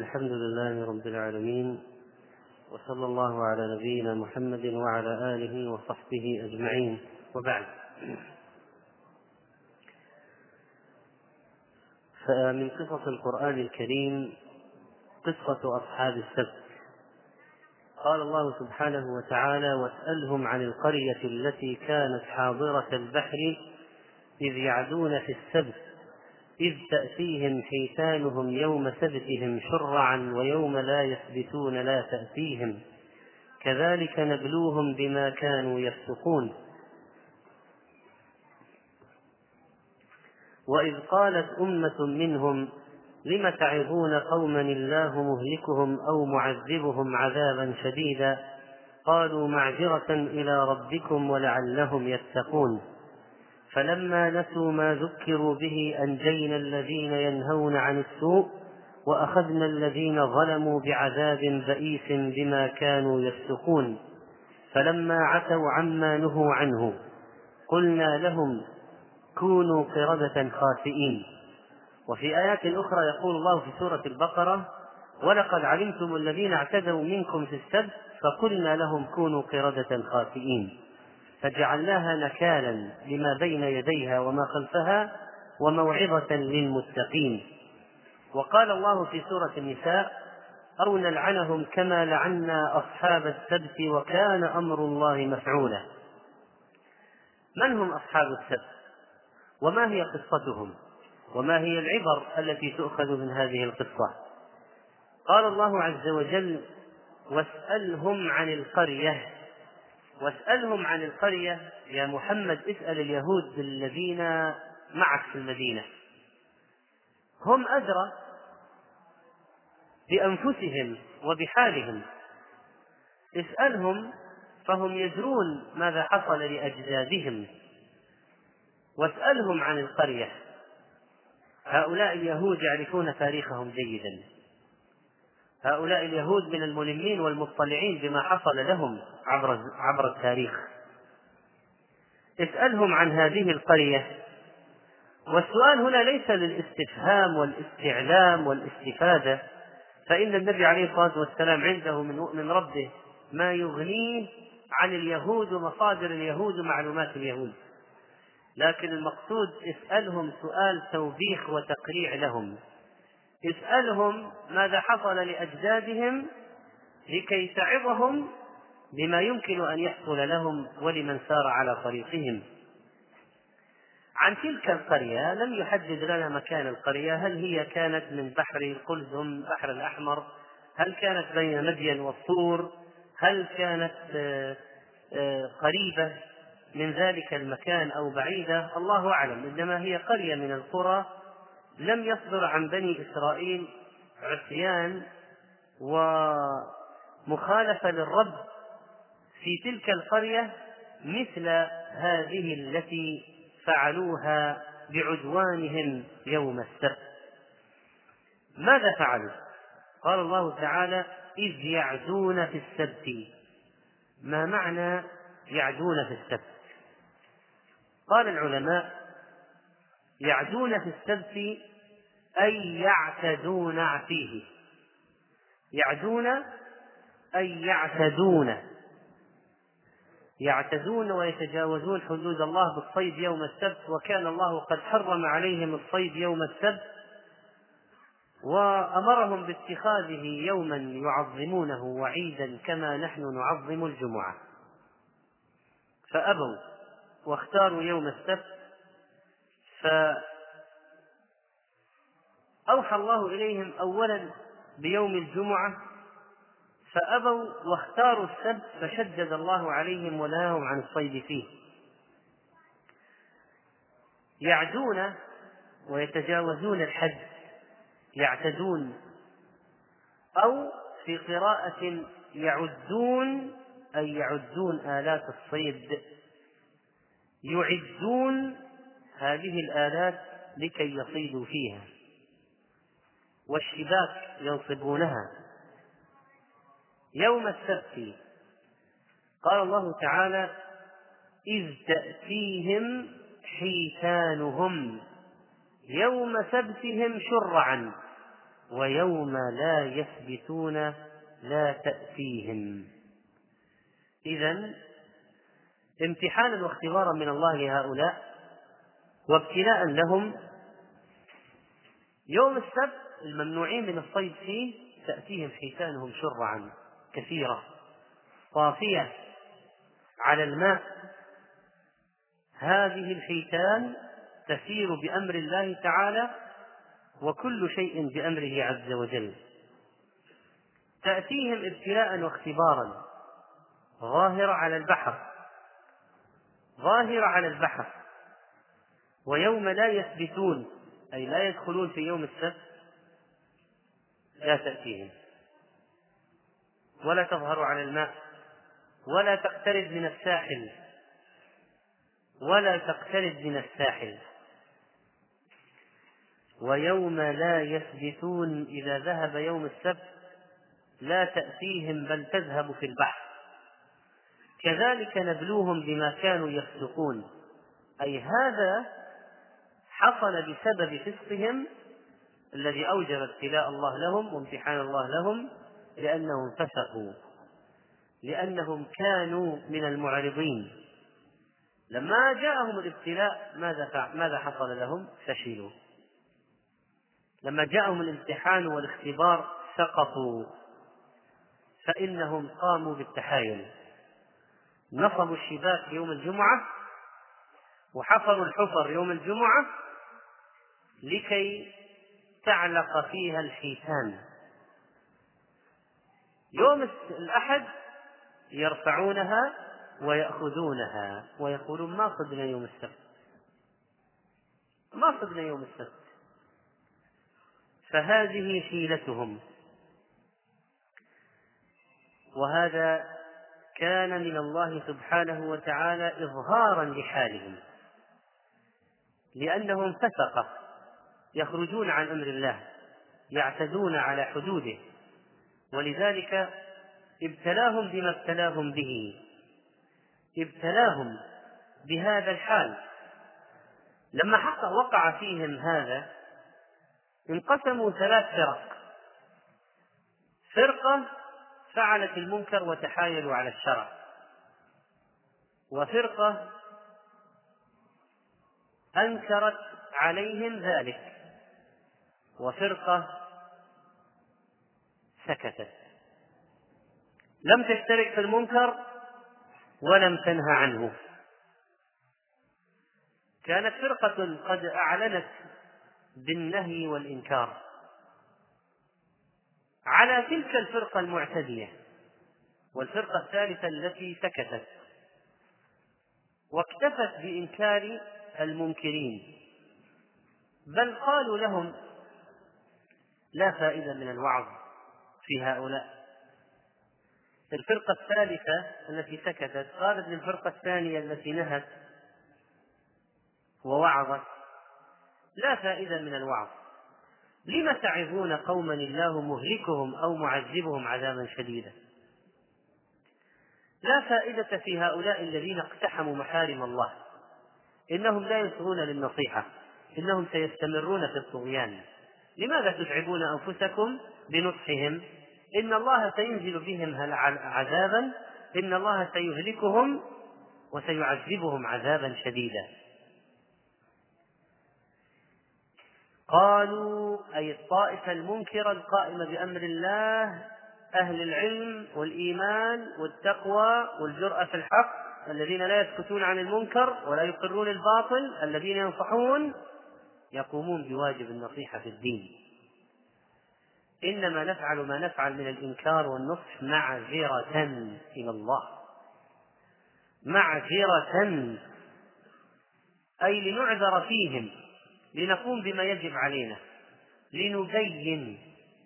الحمد لله رب العالمين وصلى الله على نبينا محمد وعلى آله وصحبه أجمعين وبعد. فمن قصص القرآن الكريم قصة أصحاب السبت. قال الله سبحانه وتعالى واسألهم عن القرية التي كانت حاضرة البحر إذ يعدون في السبت إذ تأتيهم حيتانهم يوم سبتهم شرعا ويوم لا يثبتون لا تأتيهم. كذلك نبلوهم بما كانوا يفسقون. وإذ قالت أمة منهم لم تعظون قوما الله مهلكهم أو معذبهم عذابا شديدا؟ قالوا معذرة إلى ربكم ولعلهم يتقون. فلما نسوا ما ذكروا به أنجينا الذين ينهون عن السوء وأخذنا الذين ظلموا بعذاب بئيس بما كانوا يفسقون. فلما عتوا عما نهوا عنه قلنا لهم كونوا قردة خاسئين. وفي آيات أخرى يقول الله في سورة البقرة ولقد علمتم الذين اعتدوا منكم في السبت فقلنا لهم كونوا قردة خاسئين. فجعلناها نكالا لما بين يديها وما خلفها وموعظة للمتقين. وقال الله في سورة النساء أو نلعنهم كما لعنا أصحاب السبت وكان أمر الله مفعولا. من هم أصحاب السبت؟ وما هي قصتهم؟ وما هي العبر التي تؤخذ من هذه القصة؟ قال الله عز وجل واسألهم عن القرية واسألهم عن القرية يا محمد اسأل اليهود الذين معك في المدينة. هم أدرى بأنفسهم وبحالهم. اسألهم فهم يدرون ماذا حصل لأجدادهم. واسألهم عن القرية. هؤلاء اليهود يعرفون تاريخهم جيدا. هؤلاء اليهود من الملمين والمطلعين بما حصل لهم. عبر عبر التاريخ. اسألهم عن هذه القرية. والسؤال هنا ليس للاستفهام والاستعلام والاستفادة فإن النبي عليه الصلاة والسلام عنده من من ربه ما يغنيه عن اليهود ومصادر اليهود ومعلومات اليهود. لكن المقصود اسألهم سؤال توبيخ وتقريع لهم. اسألهم ماذا حصل لأجدادهم لكي تعظهم بما يمكن أن يحصل لهم ولمن سار على طريقهم. عن تلك القرية لم يحدد لنا مكان القرية هل هي كانت من بحر قلزم بحر الأحمر؟ هل كانت بين مدين والطور هل كانت آه، آه، قريبة من ذلك المكان أو بعيدة؟ الله أعلم. إنما هي قرية من القرى لم يصدر عن بني إسرائيل عصيان ومخالفة للرب في تلك القرية مثل هذه التي فعلوها بعدوانهم يوم السبت. ماذا فعلوا؟ قال الله تعالى إذ يعدون في السبت. ما معنى يعدون في السبت؟ قال العلماء يعدون في السبت أي يعتدون فيه. يعدون أي يعتدون. يعتدون ويتجاوزون حدود الله بالصيد يوم السبت وكان الله قد حرم عليهم الصيد يوم السبت وأمرهم باتخاذه يوما يعظمونه وعيدا كما نحن نعظم الجمعة. فأبوا واختاروا يوم السبت فأوحى الله إليهم أولا بيوم الجمعة فأبوا واختاروا السبت فشدد الله عليهم ونهاهم عن الصيد فيه. يعدون ويتجاوزون الحد يعتدون أو في قراءة يعدون أي يعدون آلات الصيد يعدون هذه الآلات لكي يصيدوا فيها والشباك ينصبونها. يوم السبت. قال الله تعالى إذ تأتيهم حيتانهم يوم سبتهم شرعا ويوم لا يثبتون لا تأتيهم. إذا امتحانا واختبارا من الله لهؤلاء وابتلاء لهم. يوم السبت الممنوعين من الصيد فيه تأتيهم حيتانهم شرعا. كثيرة. طافية على الماء. هذه الحيتان تسير بأمر الله تعالى وكل شيء بأمره عز وجل. تأتيهم ابتلاء واختبارا. ظاهرة على البحر. ظاهرة على البحر. ويوم لا يثبتون أي لا يدخلون في يوم السبت لا تأتيهم. ولا تظهر على الماء ولا تقترب من الساحل ولا تقترب من الساحل. ويوم لا يثبتون إذا ذهب يوم السبت لا تأتيهم بل تذهب في البحر. كذلك نبلوهم بما كانوا يفسقون. أي هذا حصل بسبب فسقهم الذي أوجب ابتلاء الله لهم وامتحان الله لهم لأنهم فسقوا. لأنهم كانوا من المعرضين. لما جاءهم الابتلاء ماذا ماذا حصل لهم؟ فشلوا. لما جاءهم الامتحان والاختبار سقطوا. فإنهم قاموا بالتحايل. نصبوا الشباك يوم الجمعة وحفروا الحفر يوم الجمعة لكي تعلق فيها الحيتان. يوم الأحد يرفعونها ويأخذونها ويقولون ما صدنا يوم السبت. ما صدنا يوم السبت. فهذه حيلتهم. وهذا كان من الله سبحانه وتعالى إظهارا لحالهم. لأنهم فسقة يخرجون عن أمر الله يعتدون على حدوده. ولذلك ابتلاهم بما ابتلاهم به. ابتلاهم بهذا الحال. لما حق وقع فيهم هذا انقسموا ثلاث فرق. فرقة فعلت المنكر وتحايلوا على الشرع. وفرقة أنكرت عليهم ذلك. وفرقة سكتت. لم تشترك في المنكر ولم تنهى عنه. كانت فرقة قد أعلنت بالنهي والإنكار. على تلك الفرقة المعتدية والفرقة الثالثة التي سكتت. واكتفت بإنكار المنكرين. بل قالوا لهم لا فائدة من الوعظ. في هؤلاء. الفرقة الثالثة التي سكتت قالت للفرقة الثانية التي نهت ووعظت. لا فائدة من الوعظ. لم تعظون قوما الله مهلكهم أو معذبهم عذابا شديدا؟ لا فائدة في هؤلاء الذين اقتحموا محارم الله. إنهم لا يسرون للنصيحة. إنهم سيستمرون في الطغيان. لماذا تتعبون أنفسكم بنصحهم؟ إن الله سينزل بهم عذابا إن الله سيهلكهم وسيعذبهم عذابا شديدا. قالوا أي الطائفة المنكرة القائمة بأمر الله أهل العلم والإيمان والتقوى والجرأة في الحق الذين لا يسكتون عن المنكر ولا يقرون الباطل الذين ينصحون يقومون بواجب النصيحة في الدين. إنما نفعل ما نفعل من الإنكار والنصح معذرة إلى الله. معذرة أي لنعذر فيهم لنقوم بما يجب علينا لنبين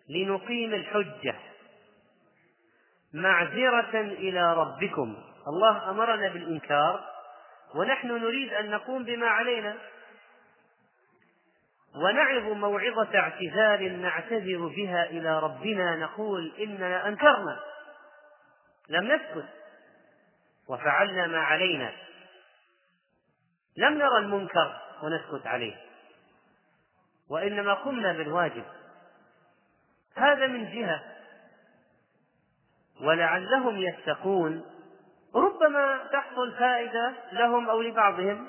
لنقيم الحجة. معذرة إلى ربكم. الله أمرنا بالإنكار ونحن نريد أن نقوم بما علينا. ونعظ موعظة اعتذار نعتذر بها إلى ربنا نقول إننا أنكرنا. لم نسكت. وفعلنا ما علينا. لم نرى المنكر ونسكت عليه. وإنما قمنا بالواجب. هذا من جهة. ولعلهم يتقون. ربما تحصل فائدة لهم أو لبعضهم.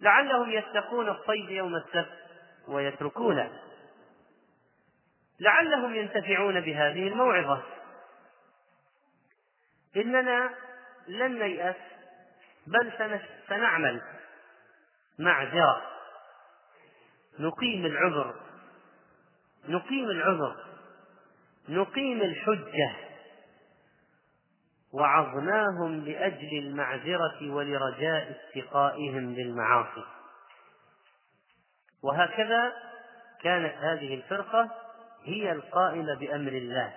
لعلهم يتقون الصيد يوم السبت. ويتركونه لعلهم ينتفعون بهذه الموعظة. إننا لن نيأس بل سنعمل معذرة نقيم العذر. نقيم العذر. نقيم الحجة. وعظناهم لأجل المعذرة ولرجاء استقائهم للمعاصي. وهكذا كانت هذه الفرقة هي القائمة بأمر الله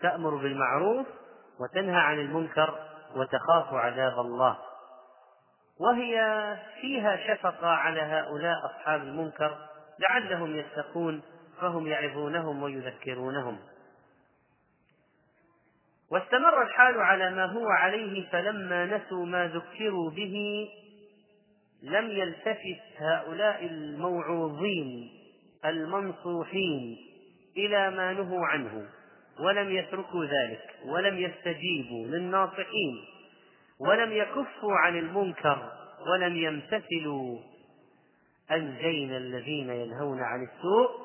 تأمر بالمعروف وتنهى عن المنكر وتخاف عذاب الله. وهي فيها شفقة على هؤلاء أصحاب المنكر لعلهم يتقون فهم يعظونهم ويذكرونهم. واستمر الحال على ما هو عليه فلما نسوا ما ذكروا به لم يلتفت هؤلاء الموعوظين المنصوحين إلى ما نهوا عنه ولم يتركوا ذلك ولم يستجيبوا للناصحين ولم يكفوا عن المنكر ولم يمتثلوا أنجينا الذين ينهون عن السوء.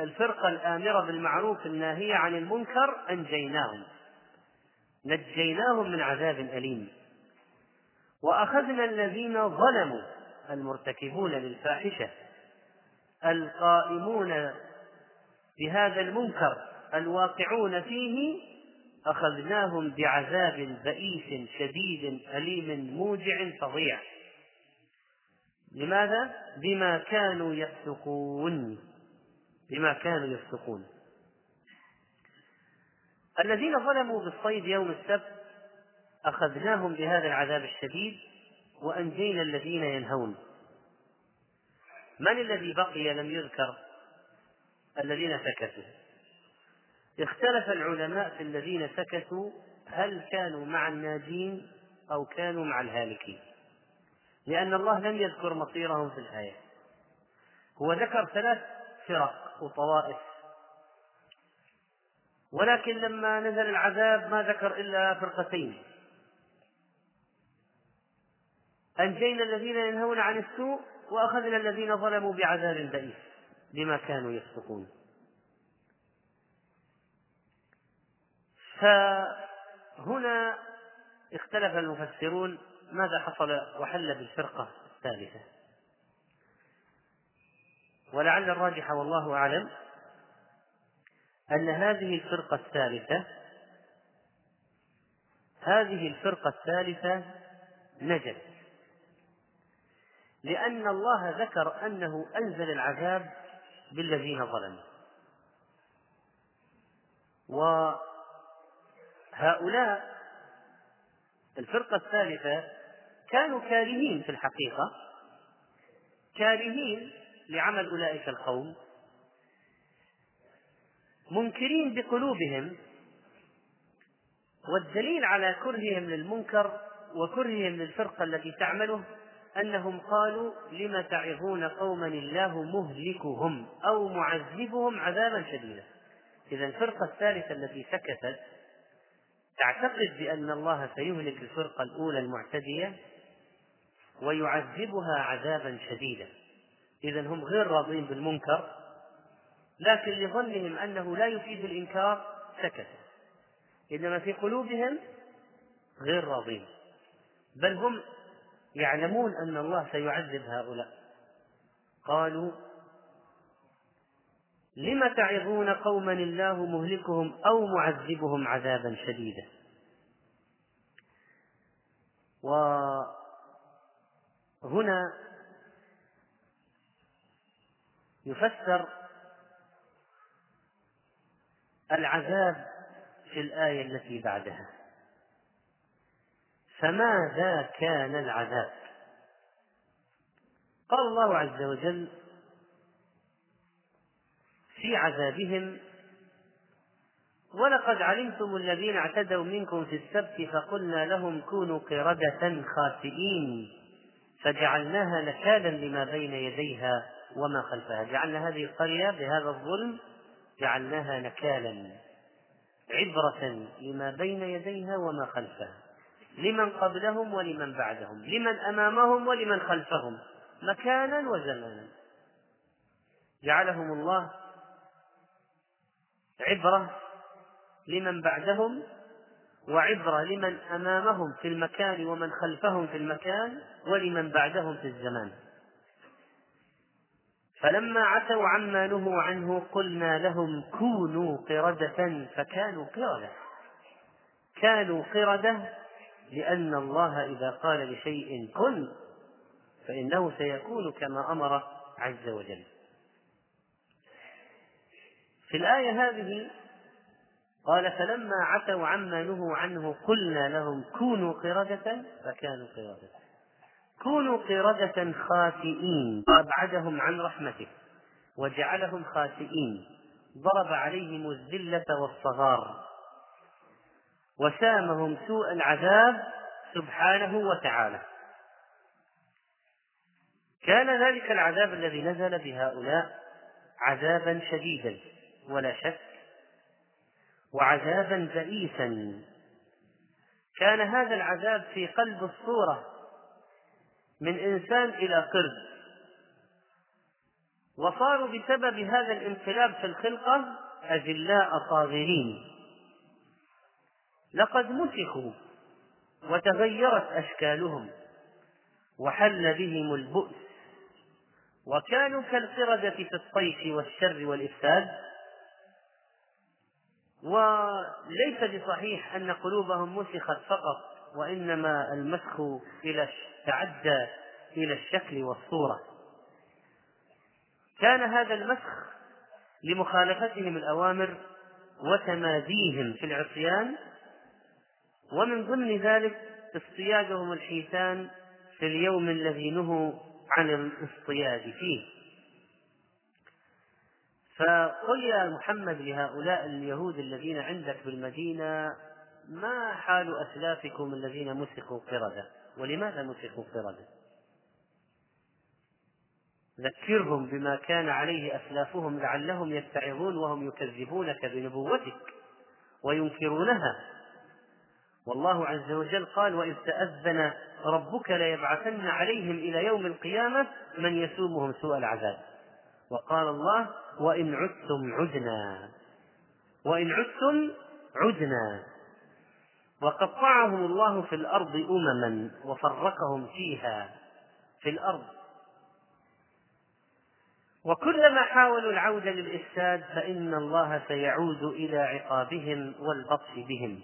الفرقة الآمرة بالمعروف الناهية عن المنكر أنجيناهم نجيناهم من عذاب أليم. وأخذنا الذين ظلموا المرتكبون للفاحشة القائمون بهذا المنكر الواقعون فيه أخذناهم بعذاب بئيس شديد أليم موجع فظيع. لماذا؟ بما كانوا يفسقون. بما كانوا يفسقون. الذين ظلموا بالصيد يوم السبت أخذناهم بهذا العذاب الشديد وأنجينا الذين ينهون. من الذي بقي لم يذكر الذين سكتوا؟ اختلف العلماء في الذين سكتوا هل كانوا مع الناجين أو كانوا مع الهالكين. لأن الله لم يذكر مصيرهم في الآية. هو ذكر ثلاث فرق وطوائف. ولكن لما نزل العذاب ما ذكر إلا فرقتين. أنجينا الذين ينهون عن السوء وأخذنا الذين ظلموا بعذاب بئيس بما كانوا يفسقون. فهنا اختلف المفسرون ماذا حصل وحل بالفرقة الثالثة. ولعل الراجح والله أعلم أن هذه الفرقة الثالثة هذه الفرقة الثالثة نجت. لأن الله ذكر أنه أنزل العذاب بالذين ظلموا. وهؤلاء الفرقة الثالثة كانوا كارهين في الحقيقة كارهين لعمل أولئك القوم منكرين بقلوبهم والدليل على كرههم للمنكر وكرههم للفرقة التي تعمله أنهم قالوا لم تعظون قوما الله مهلكهم أو معذبهم عذابا شديدا. إذا الفرقة الثالثة التي سكتت تعتقد بأن الله سيهلك الفرقة الأولى المعتدية ويعذبها عذابا شديدا. إذا هم غير راضين بالمنكر لكن لظنهم أنه لا يفيد الإنكار سكت إنما في قلوبهم غير راضين بل هم يعلمون أن الله سيعذب هؤلاء. قالوا لم تعظون قوما الله مهلكهم أو معذبهم عذابا شديدا؟ وهنا يفسر العذاب في الآية التي بعدها. فماذا كان العذاب؟ قال الله عز وجل في عذابهم ولقد علمتم الذين اعتدوا منكم في السبت فقلنا لهم كونوا قردة خاسئين فجعلناها نكالا لما بين يديها وما خلفها. جعلنا هذه القرية بهذا الظلم جعلناها نكالا عبرة لما بين يديها وما خلفها. لمن قبلهم ولمن بعدهم لمن أمامهم ولمن خلفهم مكانا وزمانا. جعلهم الله عبرة لمن بعدهم وعبرة لمن أمامهم في المكان ومن خلفهم في المكان ولمن بعدهم في الزمان. فلما عتوا عما نهوا عنه قلنا لهم كونوا قردة فكانوا قردة. كانوا قردة لأن الله إذا قال لشيء كن فإنه سيكون كما أمر عز وجل. في الآية هذه قال فلما عتوا عما نهوا عنه قلنا لهم كونوا قردة فكانوا قردة. كونوا قردة خاسئين أبعدهم عن رحمته وجعلهم خاسئين. ضرب عليهم الذلة والصغار. وسامهم سوء العذاب سبحانه وتعالى. كان ذلك العذاب الذي نزل بهؤلاء عذابا شديدا ولا شك وعذابا بئيسا. كان هذا العذاب في قلب الصورة من إنسان إلى قرد وصاروا بسبب هذا الانقلاب في الخلقة أجلاء صاغرين. لقد مسخوا وتغيرت أشكالهم وحل بهم البؤس. وكانوا كالقردة في الطيش والشر والإفساد. وليس بصحيح أن قلوبهم مسخت فقط وإنما المسخ إلى تعدى إلى الشكل والصورة. كان هذا المسخ لمخالفتهم الأوامر وتماديهم في العصيان ومن ضمن ذلك اصطيادهم الحيتان في اليوم الذي نهوا عن الاصطياد فيه. فقل يا محمد لهؤلاء اليهود الذين عندك بالمدينة ما حال أسلافكم الذين مسخوا قردة؟ ولماذا مسخوا قردة؟ ذكرهم بما كان عليه أسلافهم لعلهم يتعظون وهم يكذبونك بنبوتك وينكرونها. والله عز وجل قال وإذ تأذن ربك ليبعثن عليهم إلى يوم القيامة من يسومهم سوء العذاب وقال الله وإن عدتم عدنا وإن عدتم عدنا وقطعهم الله في الأرض أمما وفرقهم فيها في الأرض وكلما حاولوا العودة للإفساد فإن الله سيعود إلى عقابهم والبطش بهم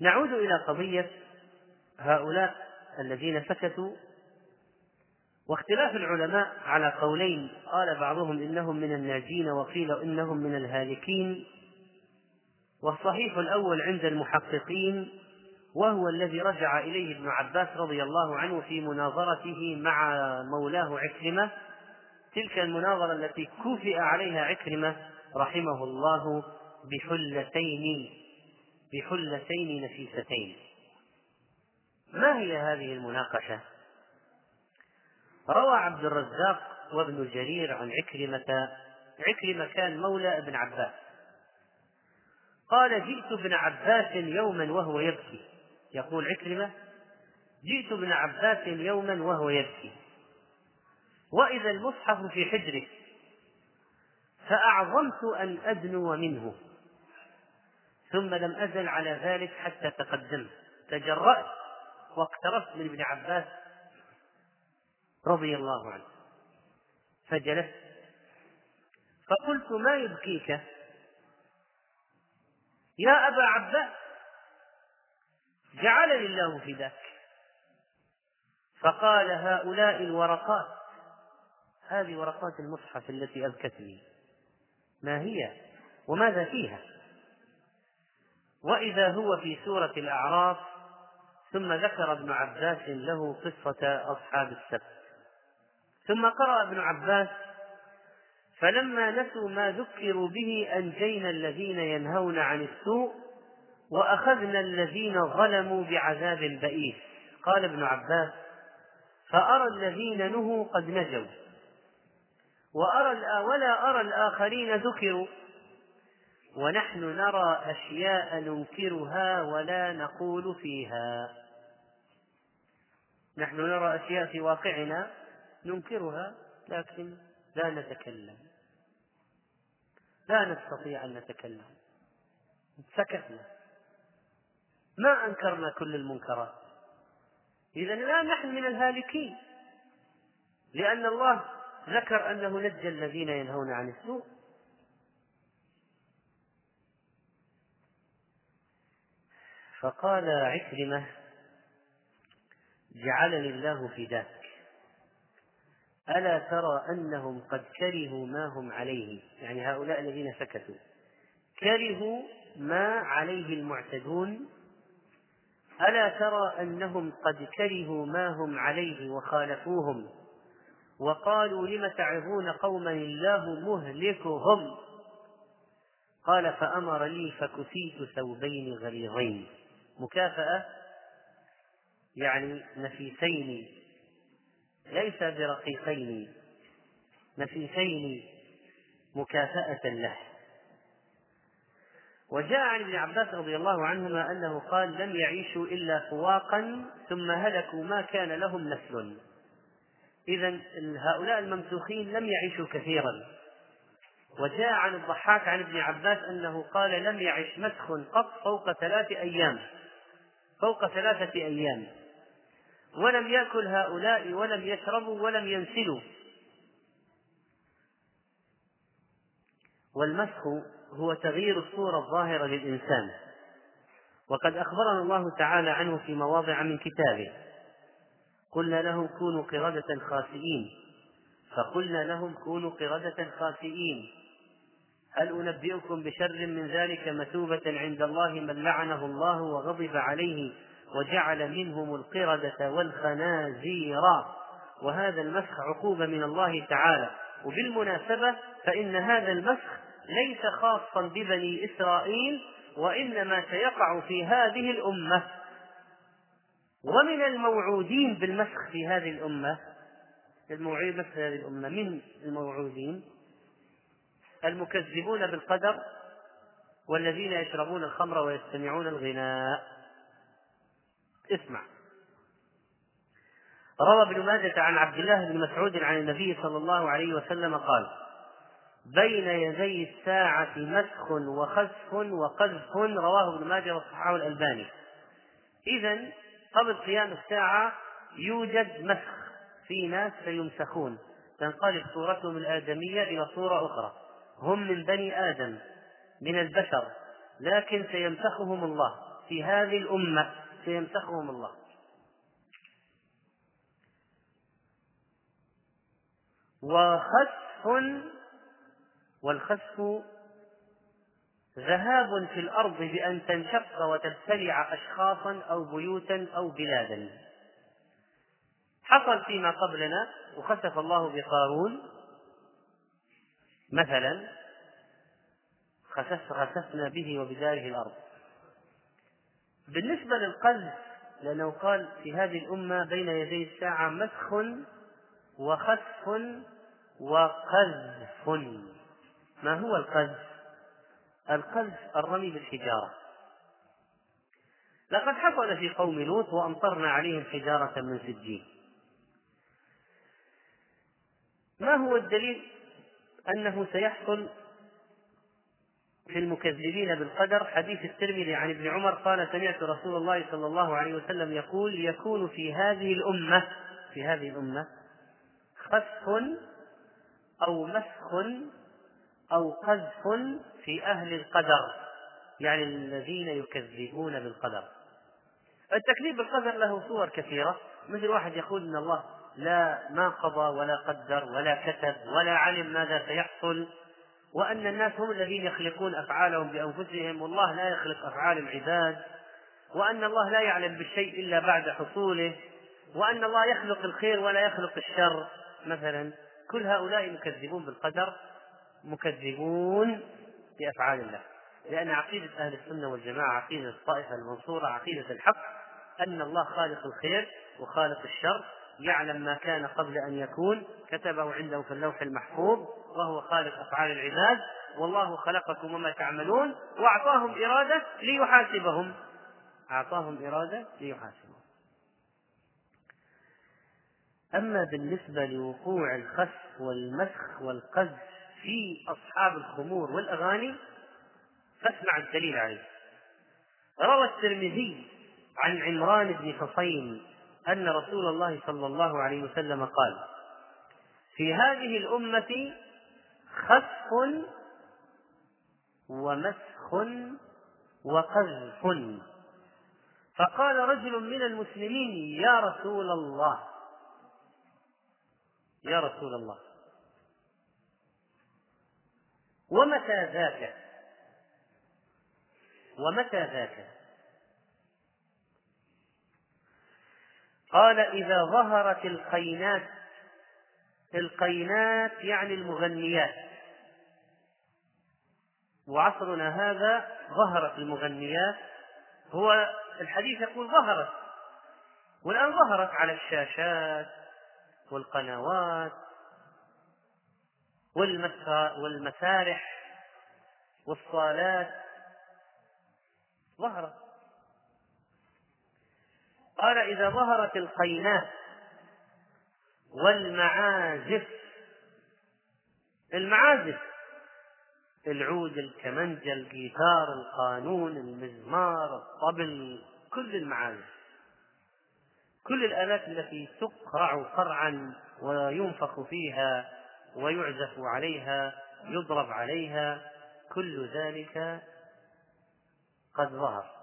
نعود إلى قضية هؤلاء الذين سكتوا واختلاف العلماء على قولين. قال بعضهم إنهم من الناجين وقيل إنهم من الهالكين. والصحيح الأول عند المحققين وهو الذي رجع إليه ابن عباس رضي الله عنه في مناظرته مع مولاه عكرمة. تلك المناظرة التي كفئ عليها عكرمة رحمه الله بحلتين. بحلتين نفيستين. ما هي هذه المناقشة؟ روى عبد الرزاق وابن جرير عن عكرمة عكرمة كان مولى ابن عباس. قال جئت ابن عباس يوما وهو يبكي. يقول عكرمة جئت ابن عباس يوما وهو يبكي. وإذا المصحف في حجره فأعظمت أن أدنو منه. ثم لم أزل على ذلك حتى تقدمت. تجرأت واقتربت من ابن عباس رضي الله عنه. فجلست. فقلت ما يبكيك؟ يا أبا عباس جعلني الله فداك فقال هؤلاء الورقات هذه ورقات المصحف التي أبكتني. ما هي؟ وماذا فيها؟ وإذا هو في سورة الأعراف ثم ذكر ابن عباس له قصة أصحاب السبت. ثم قرأ ابن عباس فلما نسوا ما ذكروا به أنجينا الذين ينهون عن السوء وأخذنا الذين ظلموا بعذاب بئيس. قال ابن عباس فأرى الذين نهوا قد نجوا وأرى ولا أرى الآخرين ذكروا. ونحن نرى أشياء ننكرها ولا نقول فيها. نحن نرى أشياء في واقعنا ننكرها لكن لا نتكلم. لا نستطيع أن نتكلم. سكتنا. ما أنكرنا كل المنكرات. إذا لا نحن من الهالكين. لأن الله ذكر أنه نجى الذين ينهون عن السوء. فقال عكرمة جعلني الله فداك. ألا ترى أنهم قد كرهوا ما هم عليه؟ يعني هؤلاء الذين سكتوا. كرهوا ما عليه المعتدون. ألا ترى أنهم قد كرهوا ما هم عليه وخالفوهم؟ وقالوا لم تعظون قوما الله مهلكهم؟ قال فأمر لي فكسيت ثوبين غليظين. مكافأة يعني نفيسين ليس برقيقين نفيسين مكافأة له. وجاء عن ابن عباس رضي الله عنهما أنه قال لم يعيشوا إلا فواقا ثم هلكوا ما كان لهم نسل. إذا هؤلاء الممسوخين لم يعيشوا كثيرا. وجاء عن الضحاك عن ابن عباس أنه قال لم يعش مسخ قط فوق ثلاث أيام. فوق ثلاثة أيام. ولم يأكل هؤلاء ولم يشربوا ولم ينسلوا. والمسخ هو تغيير الصورة الظاهرة للإنسان. وقد أخبرنا الله تعالى عنه في مواضع من كتابه. قلنا لهم كونوا قردة خاسئين. فقلنا لهم كونوا قردة خاسئين. هل أنبئكم بشر من ذلك مثوبة عند الله من لعنه الله وغضب عليه وجعل منهم القردة والخنازير؟ وهذا المسخ عقوبة من الله تعالى. وبالمناسبة فإن هذا المسخ ليس خاصا ببني إسرائيل وإنما سيقع في هذه الأمة. ومن الموعودين بالمسخ في هذه الأمة الموعود مسخ هذه الأمة من الموعودين؟ المكذبون بالقدر والذين يشربون الخمر ويستمعون الغناء. اسمع. روى ابن ماجة عن عبد الله بن مسعود عن النبي صلى الله عليه وسلم قال بين يدي الساعة مسخ وخسف وقذف. رواه ابن ماجه وصححه الألباني. إذا قبل قيام الساعة يوجد مسخ في ناس سيمسخون تنقلب صورتهم الآدمية إلى صورة أخرى. هم من بني آدم من البشر لكن سيمسخهم الله. في هذه الأمة سيمسخهم الله. وخسف والخسف ذهاب في الأرض بأن تنشق وتبتلع أشخاصا أو بيوتا أو بلادا. حصل فيما قبلنا وخسف الله بقارون. مثلا خسف خسفنا به وبداره الأرض. بالنسبة للقذف لأنه قال في هذه الأمة بين يدي الساعة مسخ وخسف وقذف. ما هو القذف؟ القذف الرمي بالحجارة. لقد حصل في قوم لوط وأمطرنا عليهم حجارة من سجين. ما هو الدليل؟ أنه سيحصل في المكذبين بالقدر. حديث الترمذي عن ابن عمر قال سمعت رسول الله صلى الله عليه وسلم يقول يكون في هذه الأمة في هذه الأمة خسف أو مسخ أو قذف في أهل القدر يعني الذين يكذبون بالقدر. التكذيب بالقدر له صور كثيرة. مثل واحد يقول إن الله لا ما قضى ولا قدر ولا كتب ولا علم ماذا سيحصل وأن الناس هم الذين يخلقون أفعالهم بأنفسهم والله لا يخلق أفعال العباد وأن الله لا يعلم بالشيء إلا بعد حصوله وأن الله يخلق الخير ولا يخلق الشر. مثلا كل هؤلاء مكذبون بالقدر مكذبون بأفعال الله. لأن عقيدة أهل السنة والجماعة عقيدة الطائفة المنصورة عقيدة الحق أن الله خالق الخير وخالق الشر يعلم ما كان قبل أن يكون كتبه عنده في اللوح المحفوظ وهو خالق أفعال العباد والله خلقكم وما تعملون وأعطاهم إرادة ليحاسبهم. أعطاهم إرادة ليحاسبهم. أما بالنسبة لوقوع الخسف والمسخ والقذف في أصحاب الخمور والأغاني فاسمع الدليل عليه. روى الترمذي عن عمران بن حصين أن رسول الله صلى الله عليه وسلم قال في هذه الأمة خسف ومسخ وقذف فقال رجل من المسلمين يا رسول الله يا رسول الله ومتى ذاك؟ ومتى ذاك؟ قال إذا ظهرت القينات القينات يعني المغنيات. وعصرنا هذا ظهرت المغنيات. هو الحديث يقول ظهرت. والآن ظهرت على الشاشات والقنوات والمسارح والصالات. ظهرت. قال إذا ظهرت القينات والمعازف المعازف العود الكمنجة الجيتار القانون المزمار الطبل كل المعازف كل الآلات التي تقرع قرعا وينفخ فيها ويعزف عليها يضرب عليها كل ذلك قد ظهر.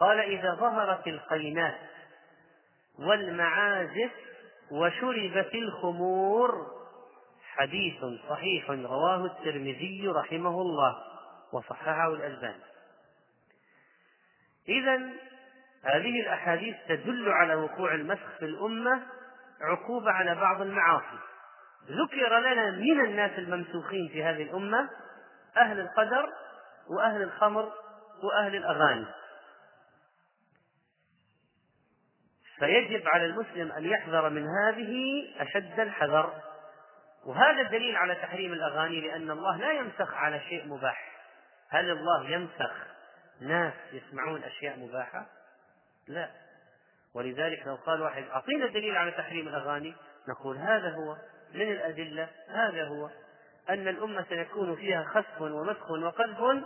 قال إذا ظهرت القينات والمعازف وشربت الخمور حديث صحيح رواه الترمذي رحمه الله وصححه الألباني. إذا هذه الأحاديث تدل على وقوع المسخ في الأمة عقوبة على بعض المعاصي. ذكر لنا من الناس الممسوخين في هذه الأمة أهل القدر وأهل الخمر وأهل الأغاني. فيجب على المسلم أن يحذر من هذه أشد الحذر. وهذا الدليل على تحريم الأغاني لأن الله لا يمسخ على شيء مباح. هل الله يمسخ ناس يسمعون أشياء مباحة؟ لا. ولذلك لو قال واحد أعطينا دليل على تحريم الأغاني نقول هذا هو من الأدلة؟ هذا هو. أن الأمة سيكون فيها خسف ومسخ وقذف.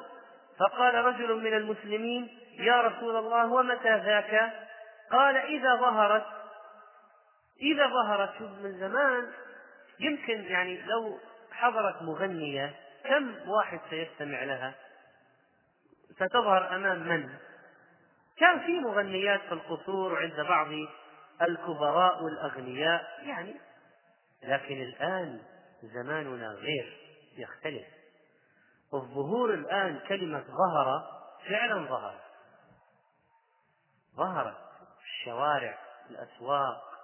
فقال رجل من المسلمين يا رسول الله ومتى ذاك؟ قال إذا ظهرت إذا ظهرت من زمان يمكن يعني لو حضرت مغنية كم واحد سيستمع لها؟ ستظهر أمام من؟ كان في مغنيات في القصور وعند بعض الكبراء والأغنياء يعني لكن الآن زماننا غير يختلف. الظهور الآن كلمة ظهر فعلا ظهر. ظهرت. الشوارع الأسواق.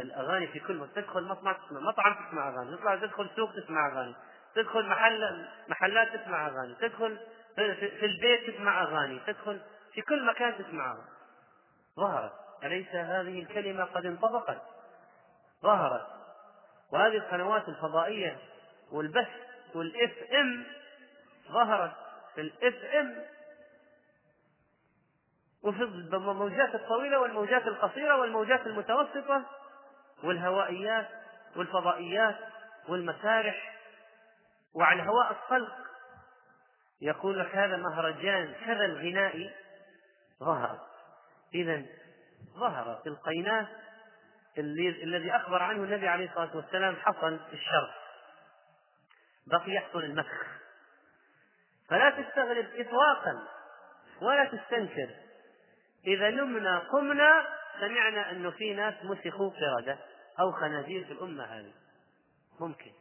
الأغاني في كل مكان تدخل مطعم تسمع مطعم تسمع أغاني تطلع تدخل سوق تسمع أغاني تدخل محل محلات تسمع أغاني تدخل في البيت تسمع أغاني تدخل في كل مكان تسمع أغاني. ظهرت. أليس هذه الكلمة قد انطبقت؟ ظهرت. وهذه القنوات الفضائية والبث والإف إم ظهرت في الإف إم وفي الموجات الطويلة والموجات القصيرة والموجات المتوسطة والهوائيات والفضائيات والمسارح وعلى هواء الطلق يقول لك هذا مهرجان كذا الغنائي ظهر. إذا ظهرت القينات الذي أخبر عنه النبي عليه الصلاة والسلام حصل الشر بقي يحصل المسخ. فلا تستغرب إطلاقا ولا تستنكر. إذا نمنا قمنا سمعنا أنه في ناس مسخوا قردة أو خنازير في الأمة هذه. ممكن.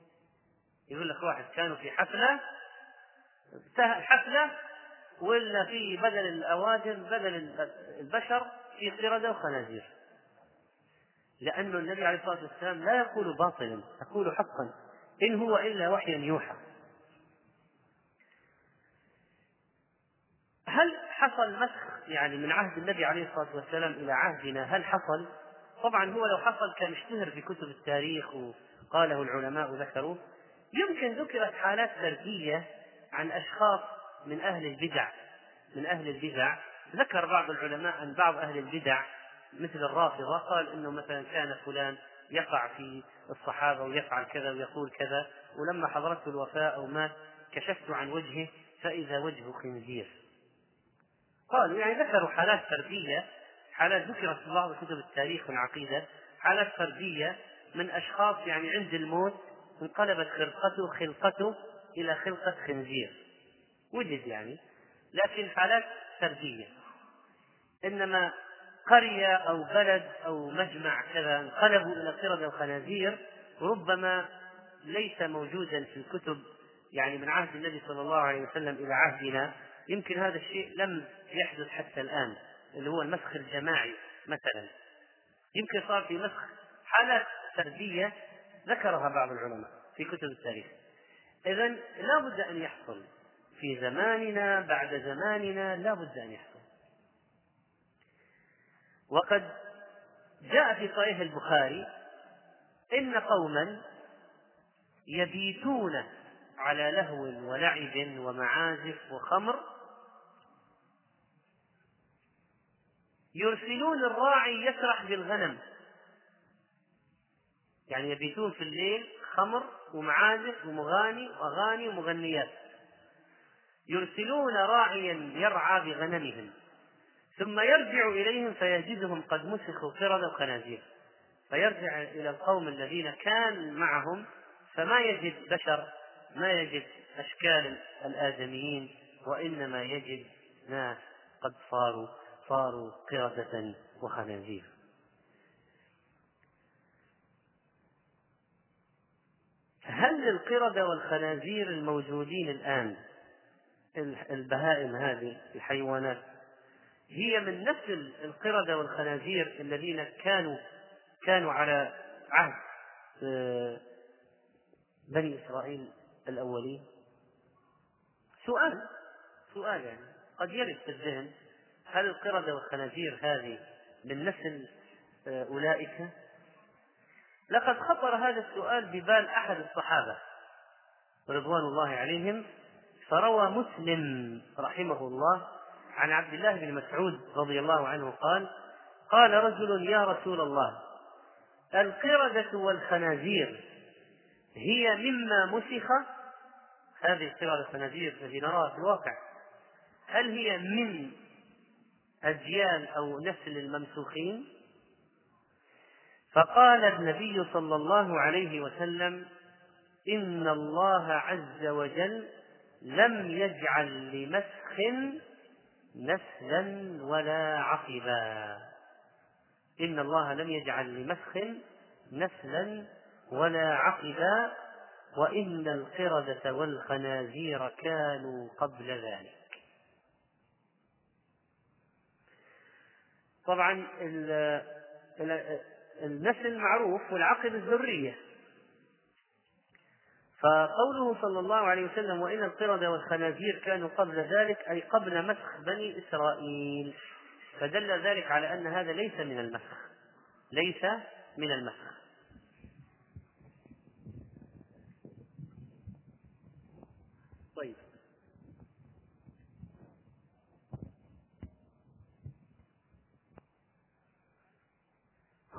يقول لك واحد كانوا في حفلة حفلة ولا في بدل الأوادم بدل البشر في قردة وخنازير. لأن النبي عليه الصلاة والسلام لا يقول باطلا يقول حقا. إن هو إلا وحي يوحى. هل حصل مسخ يعني من عهد النبي عليه الصلاة والسلام إلى عهدنا هل حصل؟ طبعا هو لو حصل كان اشتهر في كتب التاريخ وقاله العلماء وذكروه. يمكن ذكرت حالات فردية عن أشخاص من أهل البدع من أهل البدع. ذكر بعض العلماء أن بعض أهل البدع مثل الرافضة قال أنه مثلا كان فلان يقع في الصحابة ويفعل كذا ويقول كذا ولما حضرته الوفاة أو مات كشفت عن وجهه فإذا وجهه خنزير. قالوا يعني ذكروا حالات فردية حالات ذكرت في بعض كتب التاريخ والعقيدة حالات فردية من أشخاص يعني عند الموت انقلبت خلقته خلقته إلى خلقة خنزير. وجد يعني لكن حالات فردية. إنما قرية أو بلد أو مجمع كذا انقلبوا إلى قردة وخنازير ربما ليس موجودا في الكتب يعني من عهد النبي صلى الله عليه وسلم إلى عهدنا. يمكن هذا الشيء لم يحدث حتى الآن اللي هو المسخ الجماعي مثلا. يمكن صار في مسخ حالات فردية ذكرها بعض العلماء في كتب التاريخ. إذا لا بد أن يحصل في زماننا بعد زماننا لا بد أن يحصل. وقد جاء في صحيح البخاري إن قوما يبيتون على لهو ولعب ومعازف وخمر يرسلون الراعي يسرح بالغنم. يعني يبيتون في الليل خمر ومعازف ومغاني وأغاني ومغنيات. يرسلون راعيا يرعى بغنمهم. ثم يرجع إليهم فيجدهم قد مسخوا قرد وخنازير فيرجع إلى القوم الذين كان معهم فما يجد بشر ما يجد أشكال الآدميين وإنما يجد ناس قد صاروا. صاروا قردة وخنازير. هل القردة والخنازير الموجودين الآن البهائم هذه الحيوانات هي من نسل القردة والخنازير الذين كانوا كانوا على عهد آه، بني إسرائيل الأولين؟ سؤال سؤال يعني قد يرد في الذهن هل القردة والخنازير هذه من نسل أولئك؟ لقد خطر هذا السؤال ببال أحد الصحابة رضوان الله عليهم فروى مسلم رحمه الله عن عبد الله بن مسعود رضي الله عنه قال قال رجل يا رسول الله القردة والخنازير هي مما مسخ هذه القردة والخنازير التي نراها في الواقع هل هي من أجيال أو نسل الممسوخين. فقال النبي صلى الله عليه وسلم إن الله عز وجل لم يجعل لمسخ نسلا ولا عقبا. إن الله لم يجعل لمسخ نسلا ولا عقبا وإن القردة والخنازير كانوا قبل ذلك. طبعا النسل معروف والعقب الذرية. فقوله صلى الله عليه وسلم وإن القردة والخنازير كانوا قبل ذلك أي قبل مسخ بني إسرائيل. فدل ذلك على أن هذا ليس من المسخ. ليس من المسخ طيب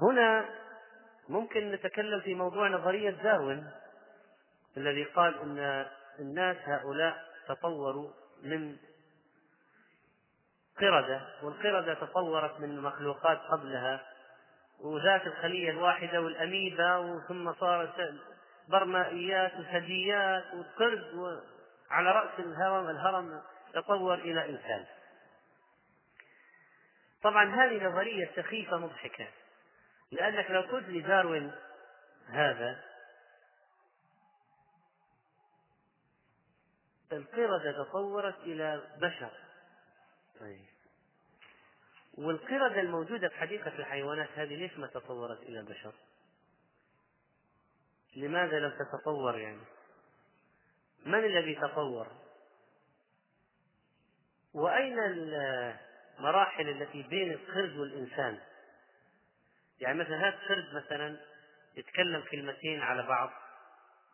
هنا ممكن نتكلم في موضوع نظرية داروين الذي قال إن الناس هؤلاء تطوروا من قردة والقردة تطورت من مخلوقات قبلها وذات الخلية الواحدة والأميبا ثم صارت برمائيات وثدييات وقرد على رأس الهرم الهرم تطور إلى إنسان. طبعا هذه نظرية سخيفة مضحكة. لأنك لو قلت لداروين هذا القردة تطورت إلى بشر طيب والقردة الموجودة في حديقة الحيوانات هذه ليش ما تطورت إلى بشر؟ لماذا لم تتطور يعني؟ من الذي تطور؟ وأين المراحل التي بين القرد والإنسان يعني مثلا هذا القرد مثلا يتكلم كلمتين على بعض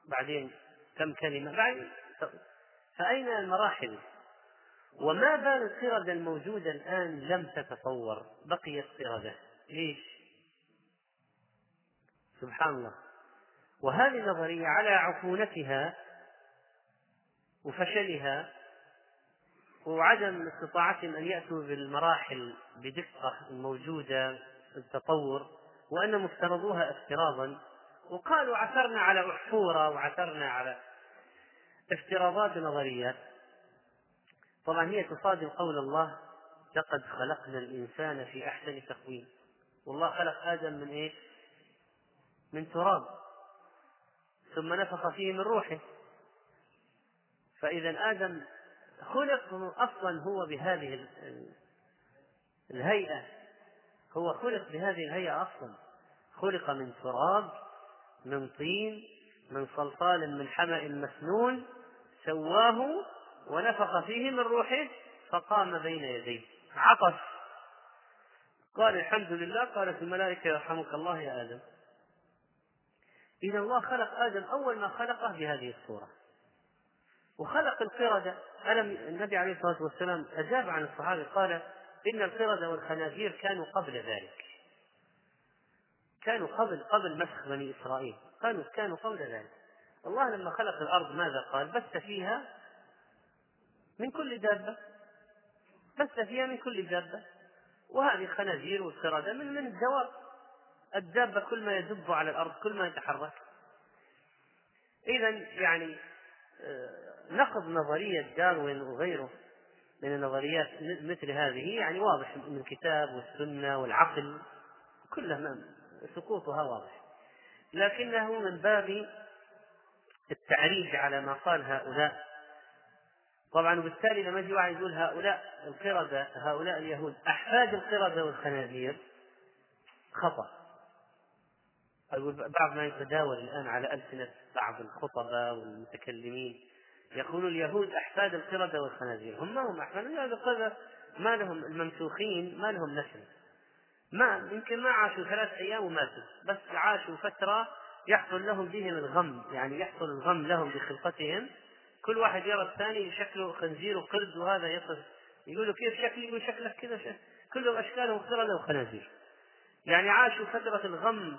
بعدين كم كلمة بعدين فأين المراحل؟ وما بال القردة الموجودة الآن لم تتطور بقيت قردة ليش؟ سبحان الله. وهذه النظرية على عفونتها وفشلها وعدم استطاعتهم أن يأتوا بالمراحل بدقة الموجودة التطور وأنهم افترضوها افتراضا. وقالوا عثرنا على أحفورة وعثرنا على افتراضات ونظريات طبعا هي تصادم قول الله لقد خلقنا الإنسان في أحسن تقويم. والله خلق آدم من إيش؟ من تراب. ثم نفخ فيه من روحه. فإذا آدم خلق أصلا هو بهذه الهيئة. هو خلق بهذه الهيئة أصلا. خلق من تراب من طين من صلصال من حمأ مسنون. سواه ونفخ فيه من روحه فقام بين يديه. عطس قال الحمد لله. قالت الملائكة يرحمك الله يا آدم. إذا الله خلق آدم أول ما خلقه بهذه الصورة. وخلق القردة. ألم النبي عليه الصلاة والسلام أجاب عن الصحابة؟ قال إن القردة والخنازير كانوا قبل ذلك. كانوا قبل قبل مسخ بني إسرائيل. كانوا كانوا قبل ذلك. الله لما خلق الأرض ماذا قال؟ بث فيها من كل دابة. بث فيها من كل دابة. وهذه الخنازير والقردة من من الدواب. الدابة كل ما يدب على الأرض كل ما يتحرك. إذا يعني آه، نقض نظرية داروين وغيره من النظريات مثل هذه يعني واضح من الكتاب والسنة والعقل كلها سقوطها واضح. لكنه من باب التعريج على ما قال هؤلاء. طبعا وبالتالي لما يجي واحد يقول هؤلاء القردة هؤلاء اليهود أحفاد القردة والخنازير خطأ. أقول بعض ما يتداول الآن على ألسنة بعض الخطباء والمتكلمين. يقول اليهود أحفاد القردة والخنازير. هم ما هم أحفاد القردة ما لهم الممسوخين ما لهم نسل. ما يمكن ما عاشوا ثلاث أيام وماتوا بس عاشوا فترة يحصل لهم بهم الغم يعني يحصل الغم لهم بخلقتهم. كل واحد يرى الثاني شكله خنزير وقرد وهذا يصل يقولوا كيف شكلي يقول شكلك كذا كلهم أشكالهم قردة وخنازير. يعني عاشوا فترة الغم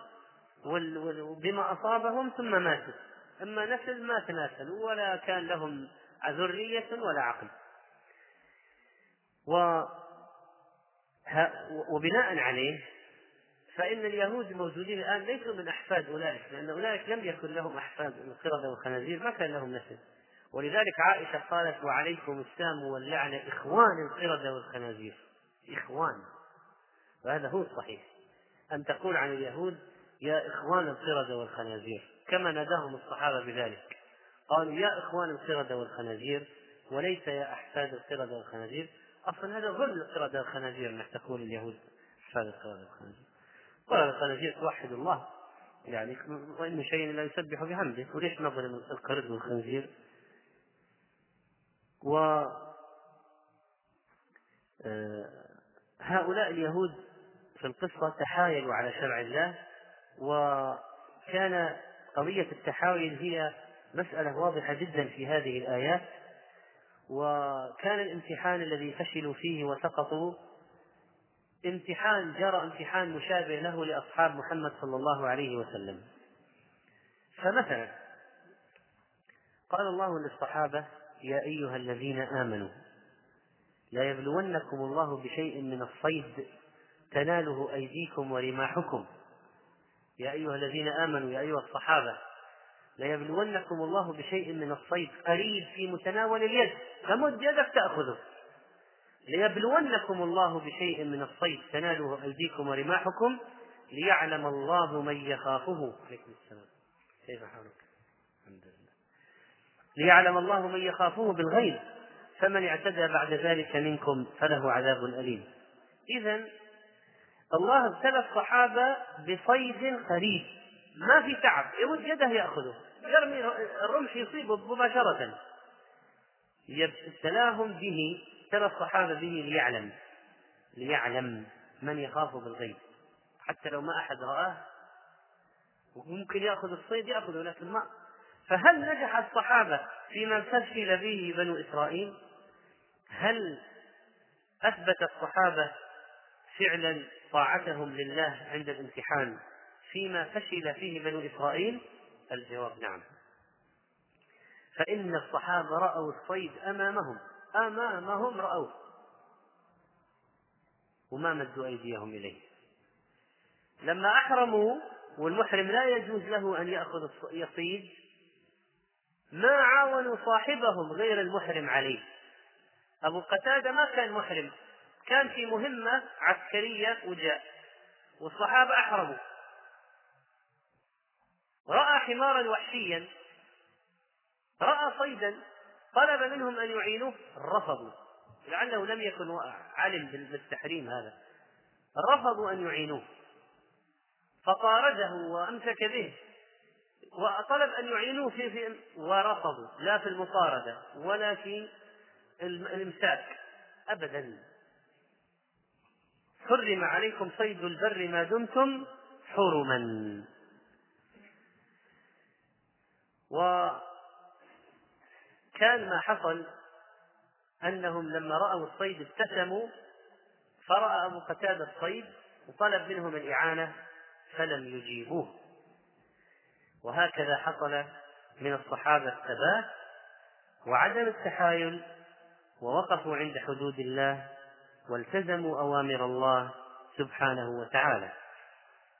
بما أصابهم ثم ماتوا. أما نسل ما تناسلوا ولا كان لهم ذرية ولا عقل. و وبناء عليه فإن اليهود الموجودين الآن ليسوا من أحفاد أولئك لأن أولئك لم يكن لهم أحفاد القردة والخنازير ما كان لهم نسل. ولذلك عائشة قالت وعليكم السام واللعنة إخوان القردة والخنازير. إخوان. وهذا هو الصحيح. أن تقول عن اليهود يا إخوان القردة والخنازير. كما ناداهم الصحابة بذلك. قالوا يا إخوان القردة والخنازير وليس يا أحفاد القردة والخنازير؟ أصلا هذا ظلم القردة والخنازير أنك تقول اليهود أحفاد القردة والخنازير. قال الخنازير توحد الله. يعني وإن شيء لا يسبح بحمده. وليش نظلم القرد والخنزير و آه، هؤلاء اليهود في القصة تحايلوا على شرع الله وكان قضية التحايل هي مسألة واضحة جدا في هذه الآيات وكان الامتحان الذي فشلوا فيه وسقطوا امتحان جرى امتحان مشابه له لأصحاب محمد صلى الله عليه وسلم. فمثلا قال الله للصحابة يا أيها الذين آمنوا لا يبلونكم الله بشيء من الصيد تناله أيديكم ورماحكم. يا أيها الذين آمنوا يا أيها الصحابة ليبلونكم الله بشيء من الصيد قريب في متناول اليد فمد يدك تأخذه. ليبلونكم الله بشيء من الصيد تناله أيديكم ورماحكم ليعلم الله من يخافه. عليكم السلام. كيف حالك؟ الحمد لله. ليعلم الله من يخافه بالغيب فمن اعتدى بعد ذلك منكم فله عذاب أليم. إذا الله ابتلى الصحابة بصيد قريب ما في تعب يمد يده يأخذه يرمي الرمح يصيبه مباشرة. ابتلاهم به ابتلى الصحابة به ليعلم ليعلم من يخاف بالغيب. حتى لو ما أحد رآه وممكن يأخذ الصيد يأخذه لكن ما. فهل نجح الصحابة فيما فشل به بنو إسرائيل؟ هل أثبت الصحابة فعلا طاعتهم لله عند الامتحان فيما فشل فيه بنو إسرائيل؟ الجواب نعم. فإن الصحابة رأوا الصيد أمامهم أمامهم رأوه. وما مدوا أيديهم إليه. لما أحرموا والمحرم لا يجوز له أن يأخذ يصيد ما عاونوا صاحبهم غير المحرم عليه أبو قتادة ما كان محرم. كان في مهمة عسكرية وجاء والصحابة أحرموا رأى حمارا وحشيا رأى صيدا طلب منهم أن يعينوه رفضوا. لعله لم يكن علم بالتحريم هذا. رفضوا أن يعينوه. فطارده وأمسك به وطلب أن يعينوه في, في ورفضوا. لا في المطاردة ولا في الإمساك. أبدا. حرم عليكم صيد البر ما دمتم حرما. وكان ما حصل أنهم لما رأوا الصيد ابتسموا فرأى أبو قتادة الصيد وطلب منهم الإعانة فلم يجيبوه. وهكذا حصل من الصحابة الثبات وعدم التحايل ووقفوا عند حدود الله والتزموا أوامر الله سبحانه وتعالى.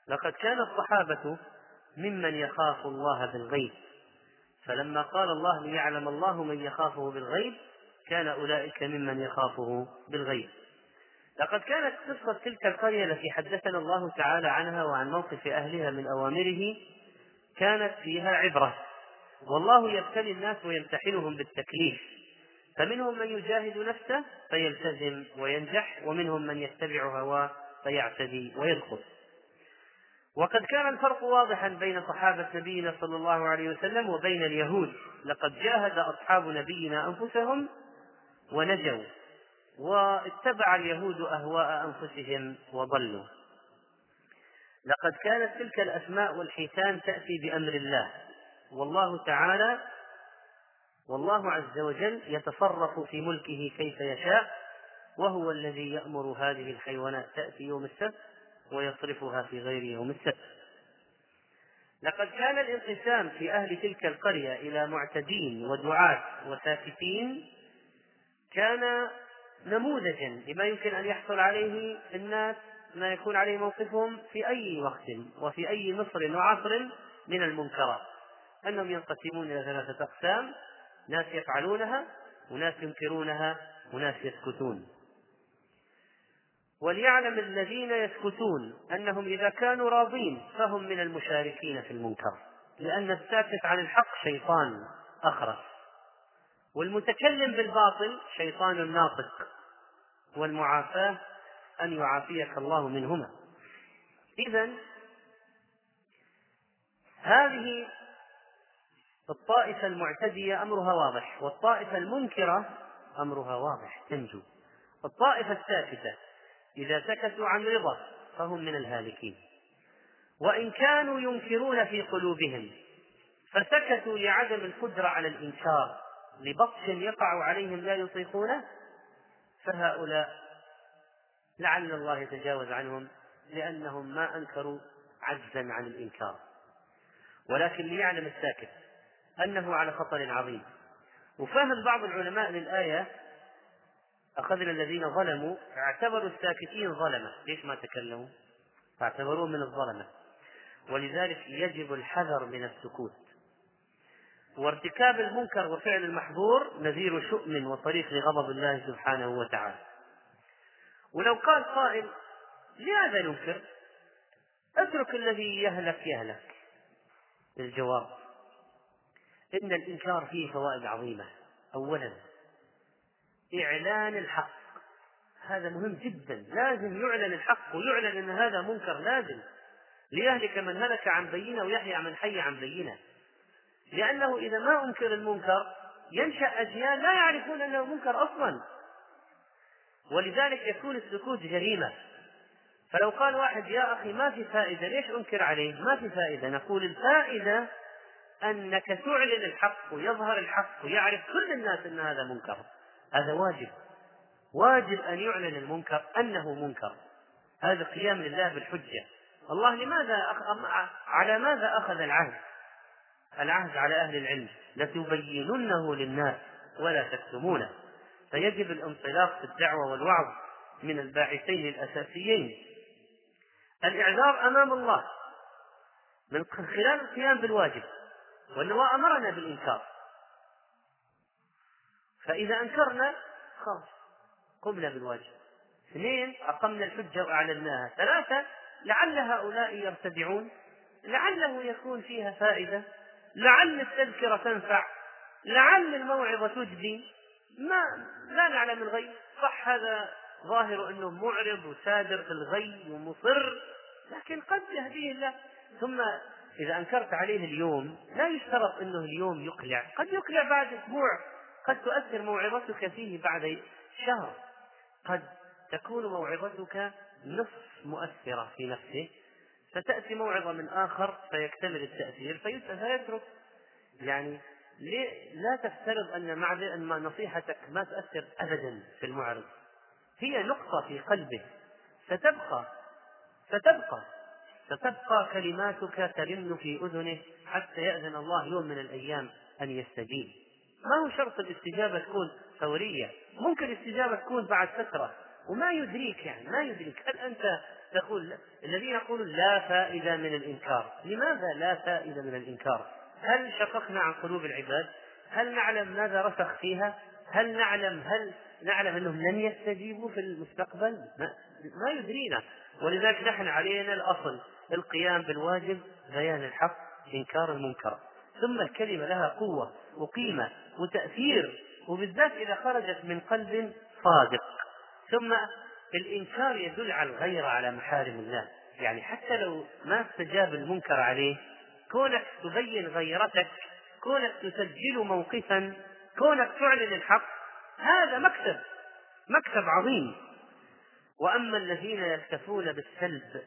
لقد كان الصحابة ممن يخاف الله بالغيب. فلما قال الله ليعلم الله من يخافه بالغيب كان أولئك ممن يخافه بالغيب. لقد كانت قصة تلك القرية التي حدثنا الله تعالى عنها وعن موقف أهلها من أوامره كانت فيها عبرة. والله يبتلي الناس ويمتحنهم بالتكليف. فمنهم من يجاهد نفسه فيلتزم وينجح ومنهم من يتبع هواه فيعتدي ويدخل وقد كان الفرق واضحا بين صحابة نبينا صلى الله عليه وسلم وبين اليهود. لقد جاهد أصحاب نبينا أنفسهم ونجوا واتبع اليهود أهواء أنفسهم وضلوا. لقد كانت تلك الأسماء والحيتان تأتي بأمر الله. والله تعالى والله عز وجل يتصرف في ملكه كيف يشاء وهو الذي يأمر هذه الحيوانات تأتي يوم السبت ويصرفها في غير يوم السبت. لقد كان الانقسام في أهل تلك القرية إلى معتدين ودعاة وساكتين كان نموذجا لما يمكن أن يحصل عليه الناس ما يكون عليه موقفهم في أي وقت وفي أي مصر وعصر من المنكرات. أنهم ينقسمون إلى ثلاثة أقسام. ناس يفعلونها وناس ينكرونها وناس يسكتون. وليعلم الذين يسكتون أنهم إذا كانوا راضين فهم من المشاركين في المنكر لأن الساكت عن الحق شيطان أخرس. والمتكلم بالباطل شيطان ناطق والمعافاة أن يعافيك الله منهما. إذا هذه الطائفة المعتدية أمرها واضح والطائفة المنكرة أمرها واضح تنجو. الطائفة الساكتة إذا سكتوا عن رضا فهم من الهالكين. وإن كانوا ينكرون في قلوبهم فسكتوا لعدم القدرة على الإنكار لبطش يقع عليهم لا يطيقونه فهؤلاء لعل الله يتجاوز عنهم لأنهم ما أنكروا عجزا عن الإنكار. ولكن ليعلم الساكت أنه على خطر عظيم. وفهم بعض العلماء للآية أخذنا الذين ظلموا اعتبروا الساكتين ظلمة. ليش ما تكلموا؟ فاعتبروهم من الظلمة. ولذلك يجب الحذر من السكوت. وارتكاب المنكر وفعل المحظور نذير شؤم وطريق لغضب الله سبحانه وتعالى. ولو قال قائل لماذا ننكر؟ اترك الذي يهلك يهلك. الجواب إن الإنكار فيه فوائد عظيمة. أولا إعلان الحق. هذا مهم جدا. لازم يعلن الحق ويعلن أن هذا منكر لازم. ليهلك من هلك عن بينة ويحيى من حي عن بينة. لأنه إذا ما أنكر المنكر ينشأ أجيال لا يعرفون أنه منكر أصلا. ولذلك يكون السكوت جريمة. فلو قال واحد يا أخي ما في فائدة ليش أنكر عليه؟ ما في فائدة. نقول الفائدة أنك تعلن الحق ويظهر الحق ويعرف كل الناس أن هذا منكر. هذا واجب. واجب أن يعلن المنكر أنه منكر. هذا قيام لله بالحجة. الله لماذا على ماذا أخذ العهد؟ العهد على أهل العلم. لتبيننه للناس ولا تكتمونه. فيجب الانطلاق في الدعوة والوعظ من الباعثين الأساسيين. الإعذار أمام الله. من خلال القيام بالواجب. وأنه أمرنا بالإنكار. فإذا أنكرنا خلاص قمنا بالواجب. اثنين أقمنا الحجة وأعلناها. ثلاثة لعل هؤلاء يرتدعون لعله يكون فيها فائدة لعل التذكرة تنفع لعل الموعظة تجدي. ما لا نعلم الغيب. صح هذا ظاهر أنه معرض وسادر في الغي ومصر لكن قد يهديه الله. ثم إذا أنكرت عليه اليوم لا يشترط إنه اليوم يقلع. قد يقلع بعد أسبوع. قد تؤثر موعظتك فيه بعد شهر. قد تكون موعظتك نصف مؤثرة في نفسه. فتأتي موعظة من آخر فيكتمل التأثير فيترك. يعني لا تفترض أن أن نصيحتك ما تؤثر أبدا في المعرض. هي نقطة في قلبه. ستبقى. ستبقى. ستبقى كلماتك ترن في أذنه حتى يأذن الله يوم من الأيام أن يستجيب. ما هو شرط الاستجابة تكون فورية؟ ممكن الاستجابة تكون بعد فترة. وما يدريك يعني ما يدريك. هل أنت تقول الذين يقولون لا فائدة من الإنكار. لماذا لا فائدة من الإنكار؟ هل شققنا عن قلوب العباد؟ هل نعلم ماذا رسخ فيها؟ هل نعلم هل نعلم أنهم لن يستجيبوا في المستقبل؟ ما, ما يدرينا. ولذلك نحن علينا الأصل. القيام بالواجب بيان الحق إنكار المنكر. ثم الكلمة لها قوة وقيمة وتأثير وبالذات إذا خرجت من قلب صادق. ثم الإنكار يدل على الغيره على محارم الله. يعني حتى لو ما استجاب المنكر عليه كونك تبين غيرتك كونك تسجل موقفا كونك تعلن الحق هذا مكسب مكسب عظيم. وأما الذين يكتفون بالسلب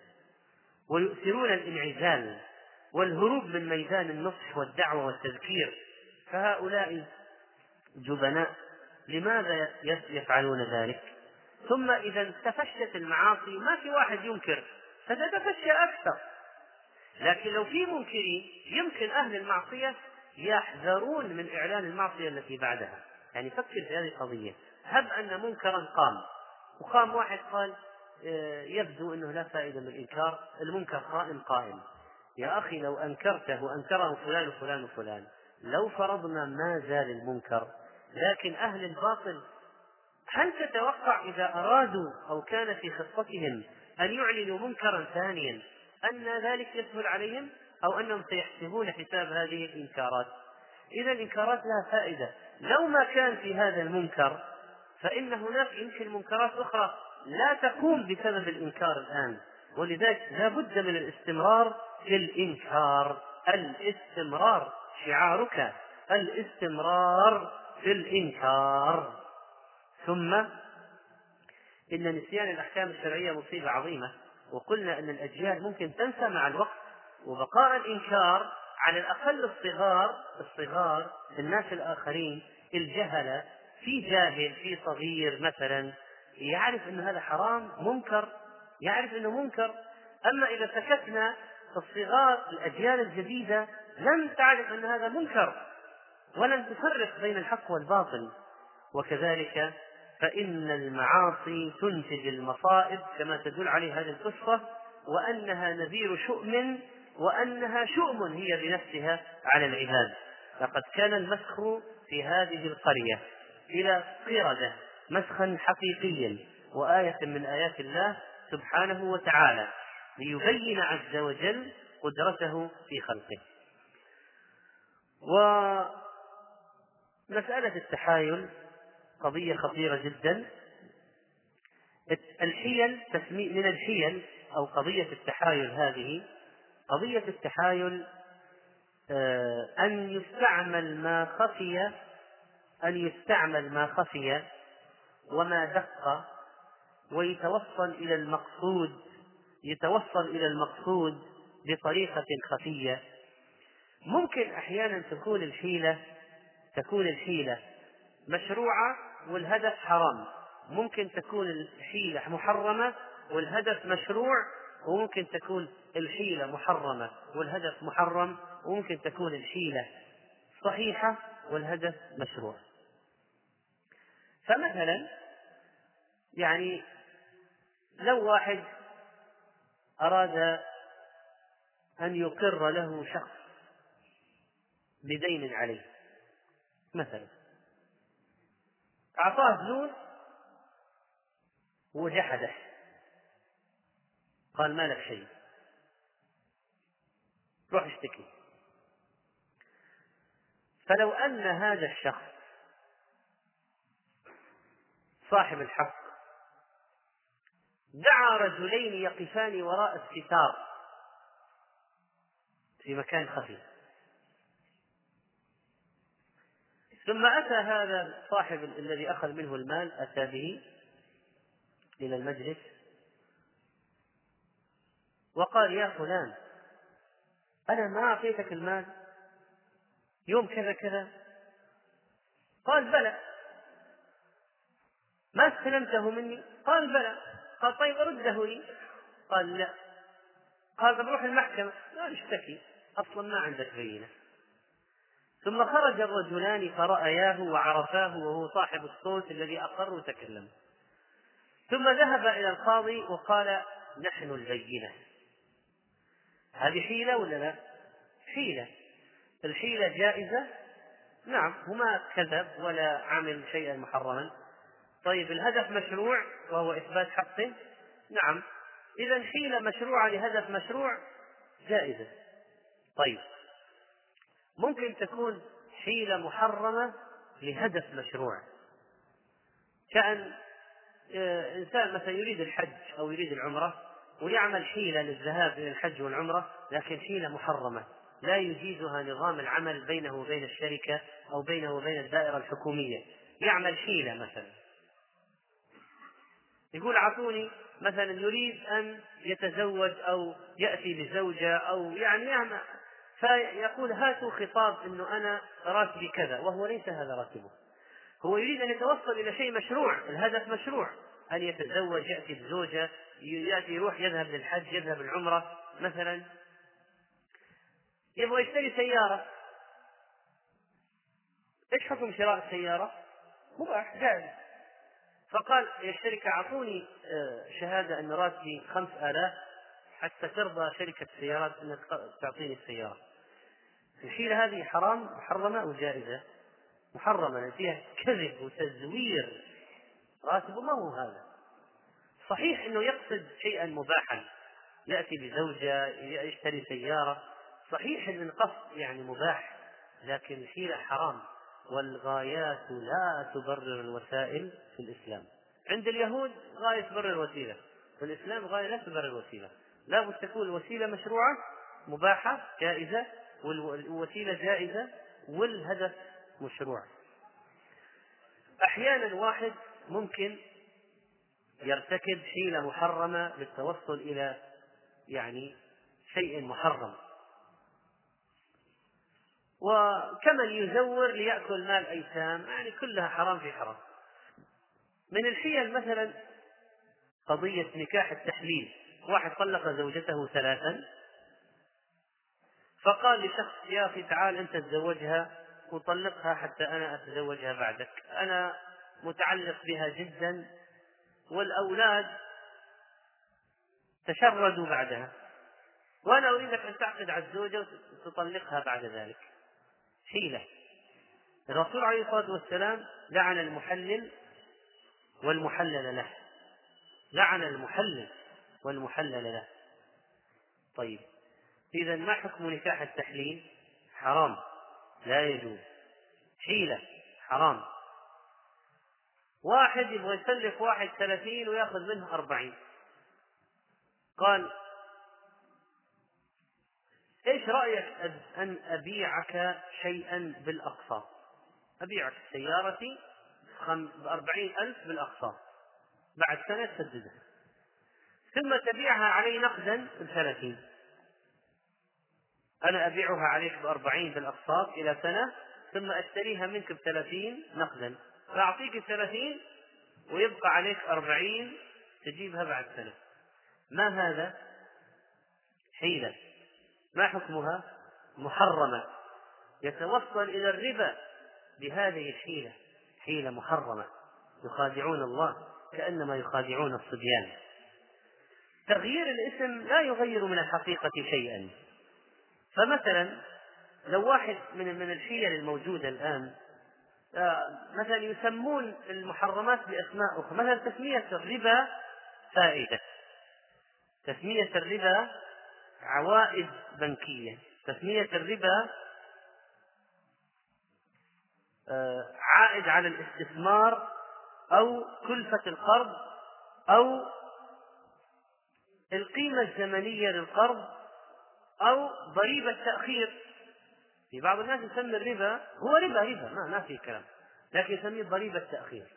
ويؤثرون الانعزال والهروب من ميدان النصح والدعوة والتذكير. فهؤلاء جبناء لماذا يفعلون ذلك؟ ثم إذا تفشت المعاصي ما في واحد ينكر فتتفشى أكثر. لكن لو في منكرين يمكن أهل المعصية يحذرون من إعلان المعصية التي بعدها. يعني فكر في هذه القضية. هب أن منكرا قام وقام واحد قال يبدو أنه لا فائدة من الإنكار المنكر قائم قائم. يا أخي لو أنكرته وأنكره فلان وفلان وفلان. لو فرضنا ما زال المنكر لكن أهل الباطل هل تتوقع إذا أرادوا أو كان في خطتهم أن يعلنوا منكرا ثانيا أن ذلك يسهل عليهم؟ أو أنهم سيحسبون حساب هذه الإنكارات؟ إذا الإنكارات لها فائدة. لو ما كان في هذا المنكر فإن هناك يمكن منكرات أخرى. لا تقوم بسبب الإنكار الآن. ولذلك لا بد من الاستمرار في الإنكار. الاستمرار شعارك. الاستمرار في الإنكار. ثم إن نسيان الأحكام الشرعية مصيبة عظيمة. وقلنا أن الأجيال ممكن تنسى مع الوقت وبقاء الإنكار على الأقل الصغار الصغار الناس الآخرين الجهلة. في جاهل في صغير مثلا. يعرف أن هذا حرام منكر يعرف أنه منكر. أما إذا سكتنا الصغار الأجيال الجديدة لن تعرف أن هذا منكر ولن تفرق بين الحق والباطل. وكذلك فإن المعاصي تنتج المصائب كما تدل عليه هذه القصة وأنها نذير شؤم وأنها شؤم هي بنفسها على العباد. لقد كان المسخ في هذه القرية إلى قردة. مسخا حقيقيا وآية من آيات الله سبحانه وتعالى ليبين عز وجل قدرته في خلقه. ومسألة التحايل قضية خطيرة جدا. الحيل من الحيل أو قضية التحايل هذه قضية التحايل آه، أن يستعمل ما خفي أن يستعمل ما خفي وما دق ويتوصل إلى المقصود يتوصل إلى المقصود بطريقة خفية. ممكن أحيانا تكون الحيلة تكون الحيلة مشروعة والهدف حرام. ممكن تكون الحيلة محرمة والهدف مشروع وممكن تكون الحيلة محرمة والهدف محرم وممكن تكون الحيلة صحيحة والهدف مشروع. فمثلا يعني لو واحد أراد أن يقر له شخص بدين عليه مثلا أعطاه فلوس وجحده قال ما لك شيء روح اشتكي. فلو أن هذا الشخص صاحب الحق دعا رجلين يقفان وراء الستار في مكان خفي ثم أتى هذا صاحب الذي أخذ منه المال أتى به إلى المجلس وقال يا فلان أنا ما أعطيتك المال يوم كذا كذا. قال بلى. ما استلمته مني. قال بلى. قال طيب رده لي. قال لا. قال طيب روح المحكمة. لا نشتكي أصلا ما عندك بينة. ثم خرج الرجلان فرأياه وعرفاه وهو صاحب الصوت الذي أقر وتكلم. ثم ذهب إلى القاضي وقال نحن البينة. هذه حيلة ولا لا؟ حيلة. الحيلة جائزة؟ نعم. هما كذب ولا عمل شيئا محرما. طيب الهدف مشروع وهو إثبات حقه نعم. إذا حيلة مشروعة لهدف مشروع جائزة. طيب ممكن تكون حيلة محرمة لهدف مشروع. كأن آه، إنسان مثلا يريد الحج أو يريد العمرة ويعمل حيلة للذهاب إلى الحج والعمرة لكن حيلة محرمة. لا يجيزها نظام العمل بينه وبين الشركة أو بينه وبين الدائرة الحكومية. يعمل حيلة مثلا. يقول أعطوني مثلا يريد أن يتزوج أو يأتي بزوجة أو يعني يعمل فيقول هاتوا خطاب إنه أنا راتبي كذا وهو ليس هذا راتبه. هو يريد أن يتوصل إلى شيء مشروع الهدف مشروع أن يتزوج يأتي بزوجة يأتي يروح يذهب للحج يذهب العمرة مثلا. يبغى يشتري سيارة. إيش حكم شراء السيارة؟ مباح جائز فقال الشركة أعطوني آه، شهادة أن راتبي خمس آلاف حتى ترضى شركة السيارات أنك تعطيني السيارة. الحيلة هذه حرام محرمة أو جائزة؟ محرمة فيها كذب وتزوير. راتبه ما هو هذا. صحيح أنه يقصد شيئا مباحا. يأتي بزوجة يشتري سيارة. صحيح أن القصد يعني مباح لكن الحيلة حرام. والغايات لا تبرر الوسائل في الإسلام. عند اليهود غاية تبرر الوسيلة في الإسلام غاية لا تبرر الوسيلة. لا بد تكون الوسيلة مشروعة مباحة جائزة والوسيلة جائزة والهدف مشروع. أحيانا واحد ممكن يرتكب حيلة محرمة للتوصل إلى يعني شيء محرم. وكمن يزور ليأكل مال أيتام يعني كلها حرام في حرام. من الحيل مثلا قضية نكاح التحليل. واحد طلق زوجته ثلاثا فقال لشخص يا أخي تعال أنت تزوجها وطلقها حتى أنا أتزوجها بعدك. أنا متعلق بها جدا والأولاد تشردوا بعدها. وأنا أريدك أن تعقد على الزوجة وتطلقها بعد ذلك. حيلة. الرسول عليه الصلاة والسلام لعن المحلل والمحلل له. لعن المحلل والمحلل له. طيب إذا ما حكم نكاح التحليل؟ حرام. لا يجوز. حيلة. حرام. واحد يبغى يسلف واحد ثلاثين ويأخذ منه أربعين. قال إيش رأيك أن أبيعك شيئا بالأقساط أبيعك سيارتي بأربعين ألف بالأقساط بعد سنة تسددها ثم تبيعها علي نقدا بثلاثين. أنا أبيعها عليك بأربعين بالأقساط إلى سنة ثم أشتريها منك بثلاثين نقدا. فأعطيك الثلاثين ويبقى عليك أربعين تجيبها بعد سنة. ما هذا؟ حيلة. ما حكمها؟ محرمة. يتوصل إلى الربا بهذه الحيلة حيلة محرمة. يخادعون الله كأنما يخادعون الصبيان. تغيير الاسم لا يغير من الحقيقة شيئا. فمثلا لو واحد من من الحيل الموجودة الآن آه، مثلا يسمون المحرمات بأسماء أخرى. مثلا تسمية الربا فائدة. تسمية الربا عوائد بنكية. تسمية الربا آه، عائد على الاستثمار أو كلفة القرض أو القيمة الزمنية للقرض أو ضريبة تأخير. في بعض الناس يسمي الربا هو ربا ربا ما, ما في كلام لكن يسميه ضريبة تأخير.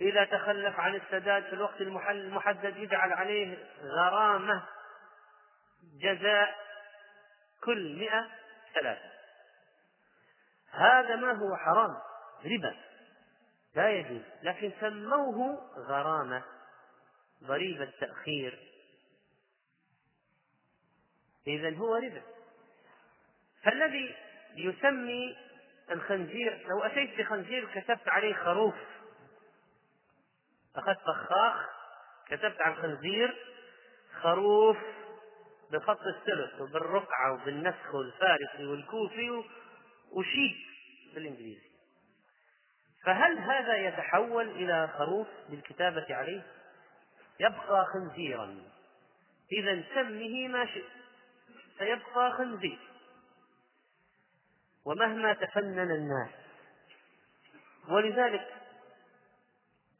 إذا تخلف عن السداد في الوقت المحدد يجعل عليه غرامة جزاء كل مئة ثلاثة. هذا ما هو حرام؟ ربا. لا يجوز. لكن سموه غرامة. ضريبة تأخير إذا هو ربا. فالذي يسمي الخنزير لو أتيت بخنزير كتبت عليه خروف. أخذت فخاخ كتبت على الخنزير خروف. بخط الثلث وبالرقعة وبالنسخ والفارسي والكوفي وشيك بالإنجليزي. فهل هذا يتحول إلى خروف بالكتابة عليه؟ يبقى خنزيرا. إذا سمه ما شئت فيبقى خنزير. ومهما تفنن الناس. ولذلك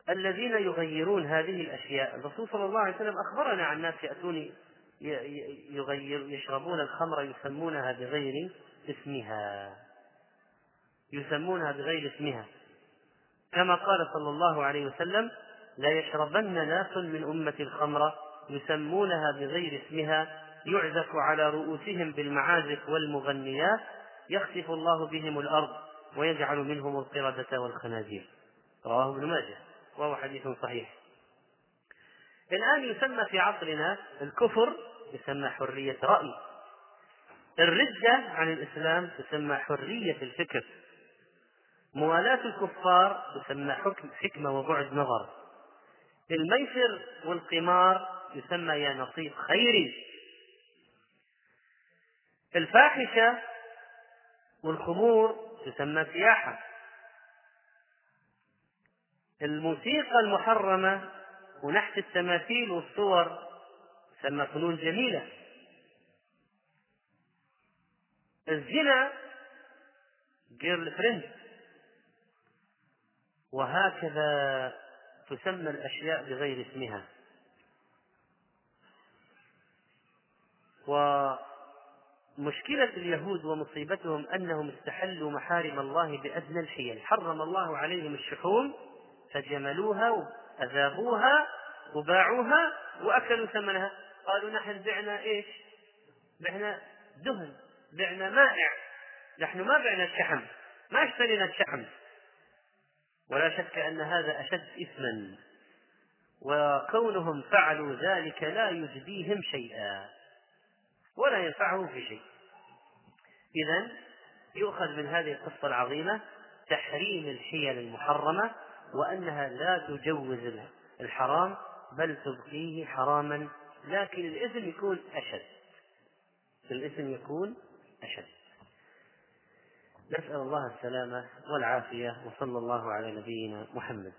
الذين يغيرون هذه الأشياء الرسول صلى الله عليه وسلم أخبرنا عن ناس يأتون يغير يشربون الخمر يسمونها بغير اسمها. يسمونها بغير اسمها. كما قال صلى الله عليه وسلم لا يشربن ناس من أمة الخمر يسمونها بغير اسمها يعزف على رؤوسهم بالمعازف والمغنيات يخسف الله بهم الأرض ويجعل منهم القردة والخنازير. رواه ابن ماجه وهو حديث صحيح. الآن يسمى في عصرنا الكفر يسمى حرية رأي. الردة عن الإسلام تسمى حرية الفكر. موالاة الكفار تسمى حكم حكمة وبعد نظر. الميسر والقمار يسمى يا نصيب خيري. الفاحشة والخمور تسمى سياحة. الموسيقى المحرمة ونحت التماثيل والصور تسمى فنون جميلة. الزنا جيرل فريند وهكذا تسمى الأشياء بغير اسمها. ومشكلة اليهود ومصيبتهم أنهم استحلوا محارم الله بأدنى الحيل. حرم الله عليهم الشحوم فجملوها وأذابوها وباعوها وأكلوا ثمنها. قالوا نحن بعنا إيش؟ بعنا دهن بعنا مائع. نحن ما بعنا الشحم ما اشترينا الشحم ولا شك أن هذا أشد إثما. وكونهم فعلوا ذلك لا يجديهم شيئا. ولا ينفعهم في شيء. إذا يؤخذ من هذه القصة العظيمة تحريم الحيل المحرمة وأنها لا تجوز الحرام بل تبقيه حراما لكن الإثم يكون أشد. الإثم يكون أشد. نسأل الله السلامة والعافية وصلى الله على نبينا محمد.